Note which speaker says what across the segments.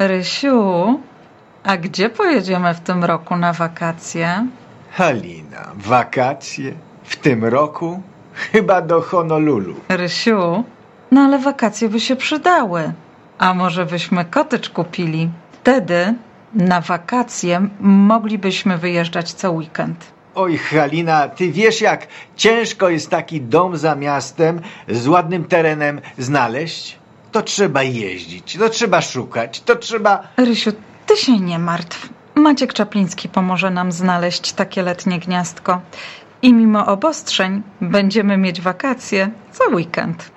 Speaker 1: Rysiu, a gdzie pojedziemy w tym roku na wakacje?
Speaker 2: Halina, wakacje? W tym roku? Chyba do Honolulu.
Speaker 1: Rysiu, no ale wakacje by się przydały. A może byśmy kotycz kupili? Wtedy na wakacje moglibyśmy wyjeżdżać co weekend.
Speaker 2: Oj, Halina, ty wiesz jak ciężko jest taki dom za miastem z ładnym terenem znaleźć? To trzeba jeździć, to trzeba szukać, to trzeba...
Speaker 1: Rysiu, ty się nie martw. Maciek Czapliński pomoże nam znaleźć takie letnie gniazdko. I mimo obostrzeń będziemy mieć wakacje co weekend.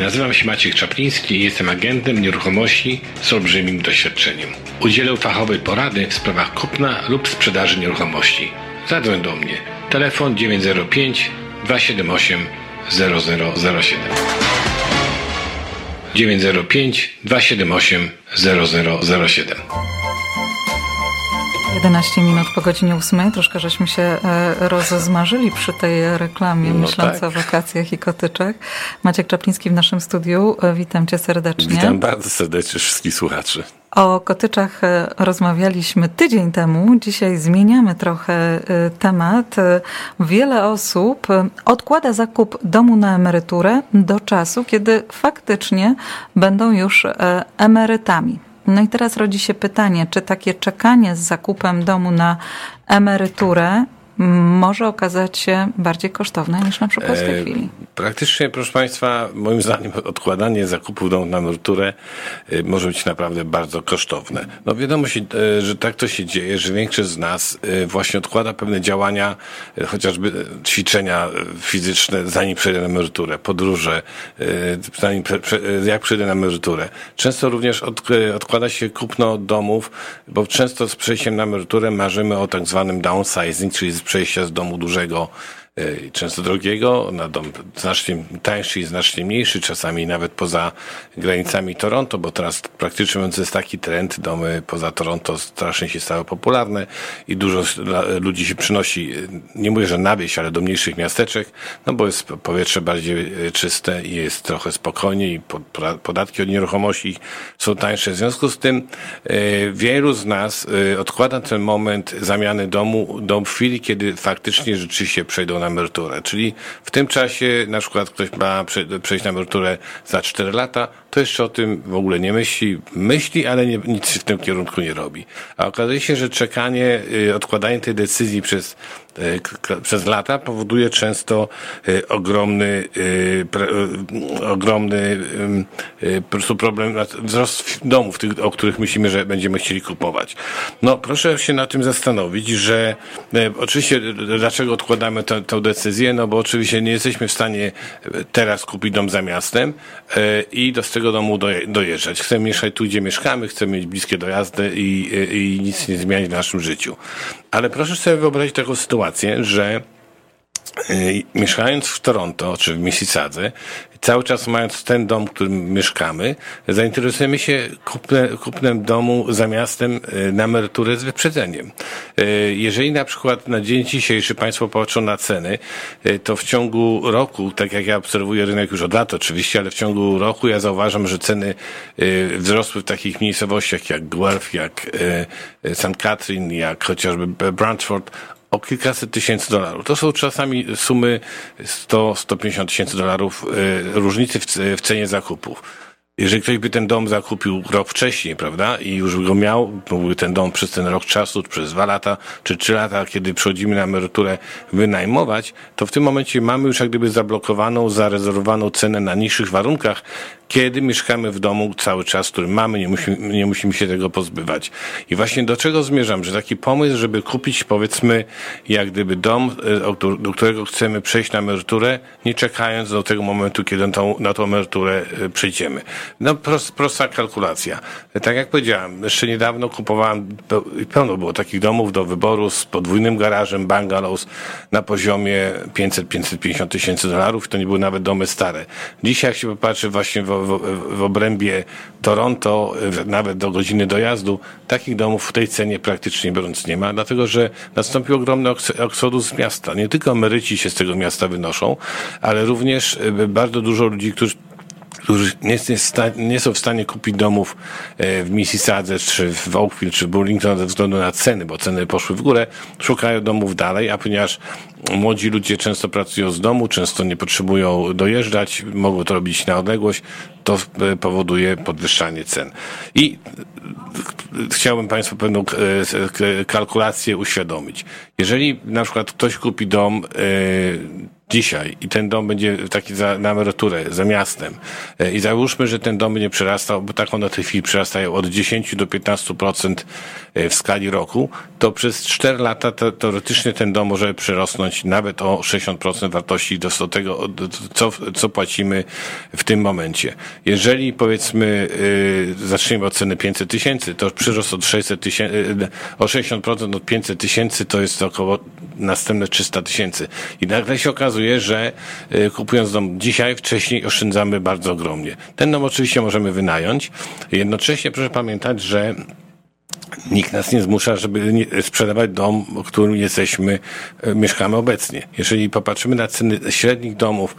Speaker 3: Nazywam się Maciek Czapliński i jestem agentem nieruchomości z olbrzymim doświadczeniem. Udzielę fachowej porady w sprawach kupna lub sprzedaży nieruchomości. Zadzwoń do mnie. Telefon 905 278 0007. 905 278 0007.
Speaker 1: 11 minut po godzinie 8. Troszkę żeśmy się e, rozezmarzyli przy tej reklamie,
Speaker 3: No
Speaker 1: myśląc
Speaker 3: tak.
Speaker 1: o wakacjach i kotyczach. Maciek Czapliński w naszym studiu. E, Witam cię serdecznie.
Speaker 3: Witam bardzo serdecznie wszystkich słuchaczy.
Speaker 1: O kotyczach e, rozmawialiśmy tydzień temu. Dzisiaj zmieniamy trochę e, temat. Wiele osób e, odkłada zakup domu na emeryturę do czasu, kiedy faktycznie będą już emerytami. No i teraz rodzi się pytanie, czy takie czekanie z zakupem domu na emeryturę może okazać się bardziej kosztowne niż na przykład w tej chwili?
Speaker 3: Praktycznie, proszę Państwa, moim zdaniem odkładanie zakupów na emeryturę e, może być naprawdę bardzo kosztowne. No wiadomo, e, że tak to się dzieje, że większość z nas e, właśnie odkłada pewne działania, chociażby ćwiczenia fizyczne, zanim przejdę na emeryturę, podróże, zanim, prze- jak przejdę na emeryturę. Często również od, odkłada się kupno domów, bo często z przejściem na emeryturę marzymy o tak zwanym downsizing, czyli z przejścia z domu dużego często drogiego, na dom znacznie tańszy i znacznie mniejszy, czasami nawet poza granicami Toronto, bo teraz praktycznie mówiąc jest taki trend, domy poza Toronto strasznie się stały popularne i dużo ludzi się przynosi, e, nie mówię, że na wieś, ale do mniejszych miasteczek, no bo jest powietrze bardziej e, czyste i jest trochę spokojniej i po- poda- podatki od nieruchomości są tańsze. W związku z tym e, wielu z nas odkłada ten moment zamiany domu do chwili, kiedy faktycznie rzeczywiście przejdą na emeryturę. Czyli w tym czasie na przykład ktoś ma prze- przejść na emeryturę za 4 lata, to jeszcze o tym w ogóle nie myśli. Myśli, ale nie, nic w tym kierunku nie robi. A okazuje się, że czekanie, y, odkładanie tej decyzji przez y, przez lata powoduje często y, ogromny, ogromny po prostu problem, wzrost domów, tych, o których myślimy, że będziemy chcieli kupować. No proszę się na tym zastanowić, że oczywiście dlaczego odkładamy tę tę decyzję, no bo oczywiście nie jesteśmy w stanie teraz kupić dom za miastem i do z tego domu doje- dojeżdżać. Chcemy mieszkać tu, gdzie mieszkamy, chcemy mieć bliskie dojazdy i, i, i nic nie zmieniać w naszym życiu. Ale proszę sobie wyobrazić taką sytuację, że mieszkając w Toronto czy w Mississadze, cały czas mając ten dom, w którym mieszkamy, zainteresujemy się kupne, kupnem domu za miastem y, na emeryturę z wyprzedzeniem. Y, Jeżeli na przykład na dzień dzisiejszy Państwo patrzą na ceny, to w ciągu roku, tak jak ja obserwuję rynek już od lat oczywiście, ale w ciągu roku ja zauważam, że ceny wzrosły w takich miejscowościach jak Guelph, jak St. Catherine, jak chociażby Brantford, o kilkaset tysięcy dolarów. To są czasami sumy 100-150 tysięcy dolarów y, różnicy w, cenie zakupów. Jeżeli ktoś by ten dom zakupił rok wcześniej, prawda, i już by go miał, mógłby ten dom przez ten rok czasu, przez dwa lata, czy trzy lata, kiedy przychodzimy na emeryturę, wynajmować, to w tym momencie mamy już jak gdyby zablokowaną, zarezerwowaną cenę na niższych warunkach, kiedy mieszkamy w domu cały czas, który mamy, nie musimy, nie musimy się tego pozbywać. I właśnie do czego zmierzam, że taki pomysł, żeby kupić powiedzmy jak gdyby dom, y, do którego chcemy przejść na emeryturę, nie czekając do tego momentu, kiedy tą, na tą emeryturę y, przejdziemy. No prost, prosta kalkulacja. Tak jak powiedziałem, jeszcze niedawno kupowałem, pełno było takich domów do wyboru z podwójnym garażem, bungalows na poziomie 500-550 tysięcy dolarów. To nie były nawet domy stare. Dzisiaj jak się popatrzy właśnie w, w, w obrębie Toronto, nawet do godziny dojazdu, takich domów w tej cenie praktycznie biorąc nie ma, dlatego że nastąpił ogromny eksodus z miasta. Nie tylko emeryci się z tego miasta wynoszą, ale również y, bardzo dużo ludzi, którzy którzy nie, nie, są w stanie kupić domów w Mississadze, czy w Oakville, czy Burlington ze względu na ceny, bo ceny poszły w górę, szukają domów dalej, a ponieważ młodzi ludzie często pracują z domu, często nie potrzebują dojeżdżać, mogą to robić na odległość, to powoduje podwyższanie cen. I chciałbym Państwu pewną kalkulację uświadomić. Jeżeli na przykład ktoś kupi dom dzisiaj i ten dom będzie taki za, na emeryturę, za miastem e, i załóżmy, że ten dom będzie przerastał, bo tak one w tej chwili przerastają od 10 do 15% e, w skali roku, to przez 4 lata to, teoretycznie ten dom może przerosnąć nawet o 60% wartości do tego, co, co płacimy w tym momencie. Jeżeli powiedzmy yy, zaczniemy od ceny 500 tysięcy, to przyrost od 600 tysięcy, yy, o 60% od 500 tysięcy to jest około następne 300 tysięcy. I nagle się okazuje, okazuje, że y, kupując dom dzisiaj, wcześniej oszczędzamy bardzo ogromnie. Ten dom oczywiście możemy wynająć. Jednocześnie proszę pamiętać, że Nikt nas nie zmusza, żeby sprzedawać dom, w którym jesteśmy, y, mieszkamy obecnie. Jeżeli popatrzymy na ceny średnich domów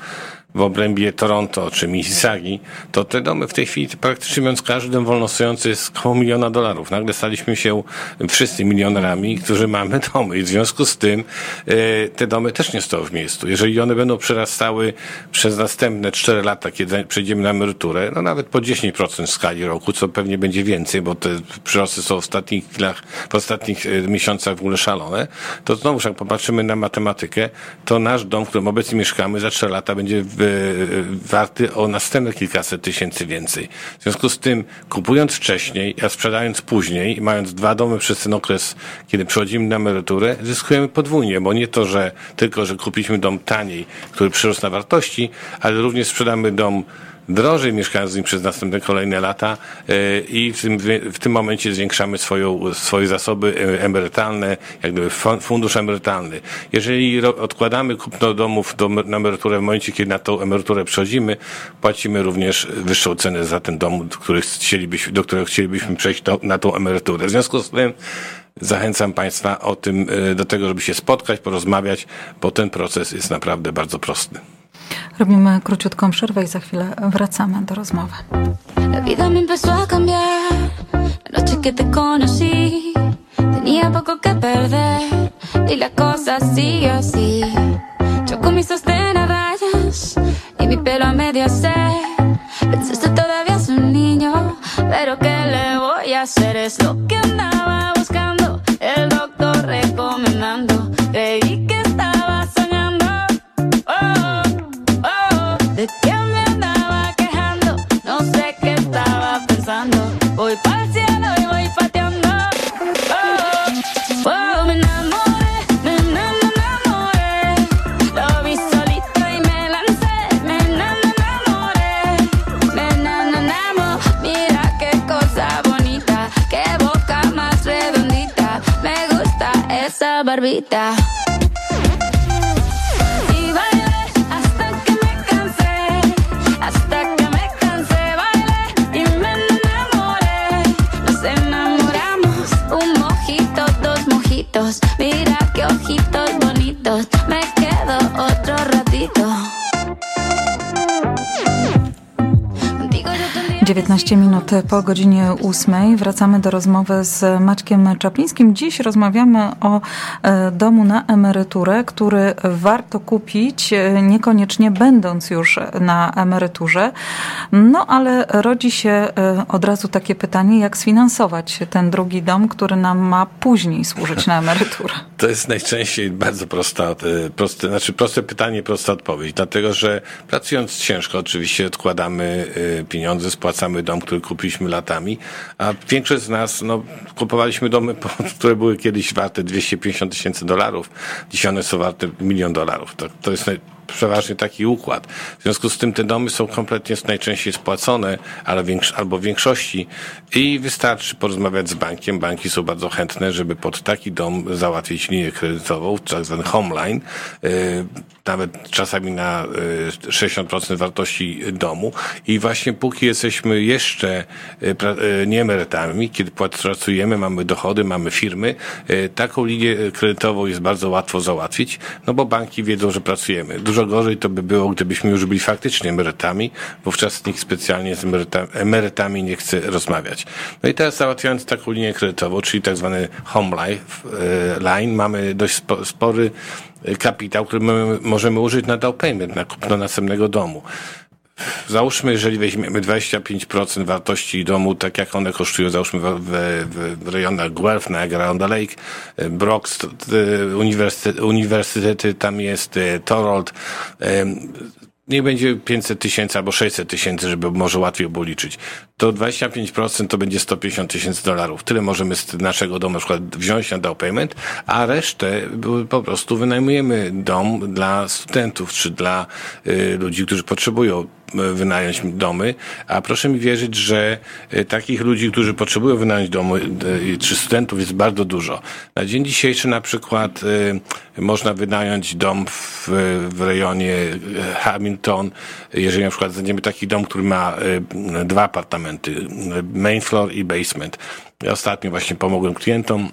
Speaker 3: w obrębie Toronto czy Mississaugi, to te domy w tej chwili praktycznie mówiąc każdy dom wolnostojący jest około miliona dolarów. Nagle staliśmy się wszyscy milionerami, którzy mamy domy i w związku z tym e, te domy też nie stoją w miejscu. Jeżeli one będą przerastały przez następne 4 lata, kiedy przejdziemy na emeryturę, no nawet po 10% w skali roku, co pewnie będzie więcej, bo te przyrosty są w ostatnich chwilach, w ostatnich e, miesiącach w ogóle szalone, to znowu jak popatrzymy na matematykę, to nasz dom, w którym obecnie mieszkamy za 4 lata będzie w warty o następne kilkaset tysięcy więcej. W związku z tym, kupując wcześniej, a sprzedając później, mając dwa domy przez ten okres, kiedy przechodzimy na emeryturę, zyskujemy podwójnie, bo nie to, że tylko, że kupiliśmy dom taniej, który przyrósł na wartości, ale również sprzedamy dom drożej mieszkając z nim przez następne kolejne lata e, i w tym, w tym momencie zwiększamy swoją, swoje zasoby e, emerytalne, jak gdyby fundusz emerytalny. Jeżeli odkładamy kupno domów do, na emeryturę w momencie, kiedy na tą emeryturę przechodzimy, płacimy również wyższą cenę za ten dom, do, których chcielibyśmy, do którego chcielibyśmy przejść do, na tą emeryturę. W związku z tym zachęcam Państwa o tym, e, do tego, żeby się spotkać, porozmawiać, bo ten proces jest naprawdę bardzo prosty.
Speaker 4: Robimy króciutką przerwę i za chwilę wracamy do rozmowy. La vida me empezó a cambiar La noche que te conocí Tenía poco que perder Y la cosa sigue así Yo mis sostén a rayas Y mi pelo a medio hacer Pensaste todavía es un niño Pero ¿qué le voy a hacer? Es lo que andaba Navidad. 19 minut po godzinie 8 wracamy do rozmowy z Maćkiem Czaplińskim. Dziś rozmawiamy o e, domu na emeryturę, który warto kupić, e, niekoniecznie będąc już na emeryturze. No ale rodzi się e, od razu takie pytanie, jak sfinansować ten drugi dom, który nam ma później służyć na emeryturę?
Speaker 3: To jest najczęściej bardzo prosta, proste, znaczy proste pytanie, prosta odpowiedź, dlatego że pracując ciężko oczywiście odkładamy pieniądze, spłacamy dom, który kupiliśmy latami, a większość z nas, no, kupowaliśmy domy, które były kiedyś warte 250 tysięcy dolarów, dzisiaj one są warte milion dolarów. To, to jest przeważnie taki układ. W związku z tym te domy są kompletnie najczęściej spłacone, ale większ, albo w większości i wystarczy porozmawiać z bankiem. Banki są bardzo chętne, żeby pod taki dom załatwić linię kredytową, tak zwany homeline. Nawet czasami na 60% wartości domu i właśnie póki jesteśmy jeszcze nie emerytami, kiedy pracujemy, mamy dochody, mamy firmy, taką linię kredytową jest bardzo łatwo załatwić, no bo banki wiedzą, że pracujemy. Dużo gorzej to by było, gdybyśmy już byli faktycznie emerytami, wówczas nikt specjalnie z emerytami, nie chce rozmawiać. No i teraz załatwiając taką linię kredytową, czyli tak zwany home life line, mamy dość spory kapitał, który my możemy użyć na down payment, na kupno następnego domu. Załóżmy, jeżeli weźmiemy 25% wartości domu, tak jak one kosztują, załóżmy w, w, w rejonach Guelph, Niagara on the Lake, Brox, uniwersytety, uniwersytety tam jest Thorold, niech będzie 500 tysięcy albo 600 tysięcy, żeby może łatwiej było liczyć, to 25% to będzie 150 tysięcy dolarów. Tyle możemy z naszego domu na przykład wziąć na down payment, a resztę po prostu wynajmujemy dom dla studentów czy dla y, ludzi, którzy potrzebują wynająć domy, a proszę mi wierzyć, że e, takich ludzi, którzy potrzebują wynająć domy, e, czy studentów jest bardzo dużo. Na dzień dzisiejszy na przykład e, można wynająć dom w, w rejonie Hamilton, jeżeli na przykład znajdziemy taki dom, który ma dwa apartamenty, main floor i basement. Ja ostatnio właśnie pomogłem klientom.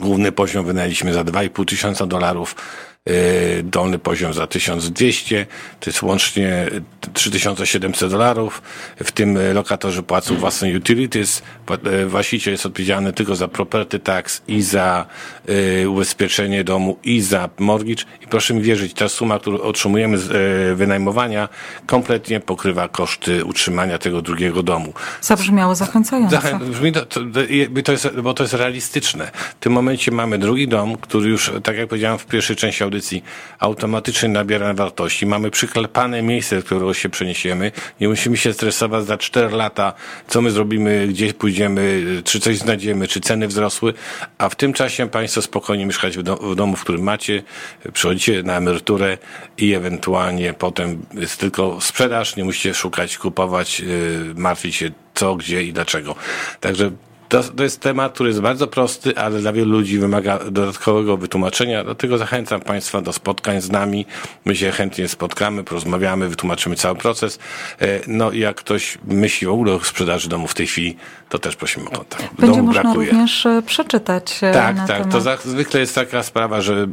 Speaker 3: Główny poziom wynajęliśmy za 2,5 tysiąca dolarów dolny poziom za 1200, to jest łącznie 3700 dolarów. W tym lokatorzy płacą własne utilities. Y, właściciel jest odpowiedzialny tylko za property tax i za y, ubezpieczenie domu i za mortgage. I proszę mi wierzyć, ta suma, którą otrzymujemy z wynajmowania, kompletnie pokrywa koszty utrzymania tego drugiego domu.
Speaker 1: Zabrzmiało zachęcająco.
Speaker 3: Zachę brzmi to, to, to jest, bo to jest realistyczne. W tym momencie mamy drugi dom, który już, tak jak powiedziałem w pierwszej części audycji automatycznie nabiera wartości. Mamy przyklepane miejsce, do którego się przeniesiemy. Nie musimy się stresować za 4 lata, co my zrobimy, gdzie pójdziemy, czy coś znajdziemy, czy ceny wzrosły, a w tym czasie Państwo spokojnie mieszkać w, w domu, w którym macie, przychodzicie na emeryturę i ewentualnie potem jest tylko sprzedaż, nie musicie szukać, kupować, yy, martwić się co, gdzie i dlaczego. Także to, to jest temat, który jest bardzo prosty, ale dla wielu ludzi wymaga dodatkowego wytłumaczenia. Dlatego zachęcam Państwa do spotkań z nami. My się chętnie spotkamy, porozmawiamy, wytłumaczymy cały proces. E, no i jak ktoś myśli w ogóle o sprzedaży domu w tej chwili, to też prosimy o kontakt.
Speaker 1: Będzie domu można brakuje. również e, przeczytać e,
Speaker 3: Tak, tak. Temat. To zwykle jest taka sprawa, że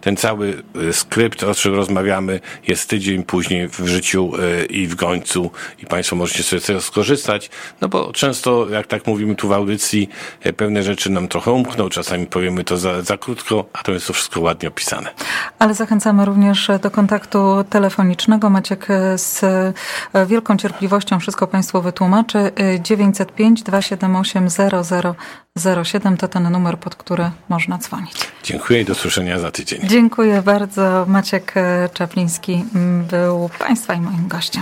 Speaker 3: ten cały skrypt, o czym rozmawiamy, jest tydzień później w życiu i w końcu i Państwo możecie sobie z tego skorzystać, no bo często, jak tak mówimy tu w audycji e, pewne rzeczy nam trochę umkną, czasami powiemy to za, za krótko, a to jest to wszystko ładnie opisane.
Speaker 1: Ale zachęcamy również do kontaktu telefonicznego. Maciek z e, wielką cierpliwością wszystko Państwu wytłumaczy. 905 278 0007 to ten numer, pod który można dzwonić.
Speaker 3: Dziękuję i do słyszenia za tydzień.
Speaker 1: Dziękuję bardzo. Maciek Czapliński był Państwa i moim gościem.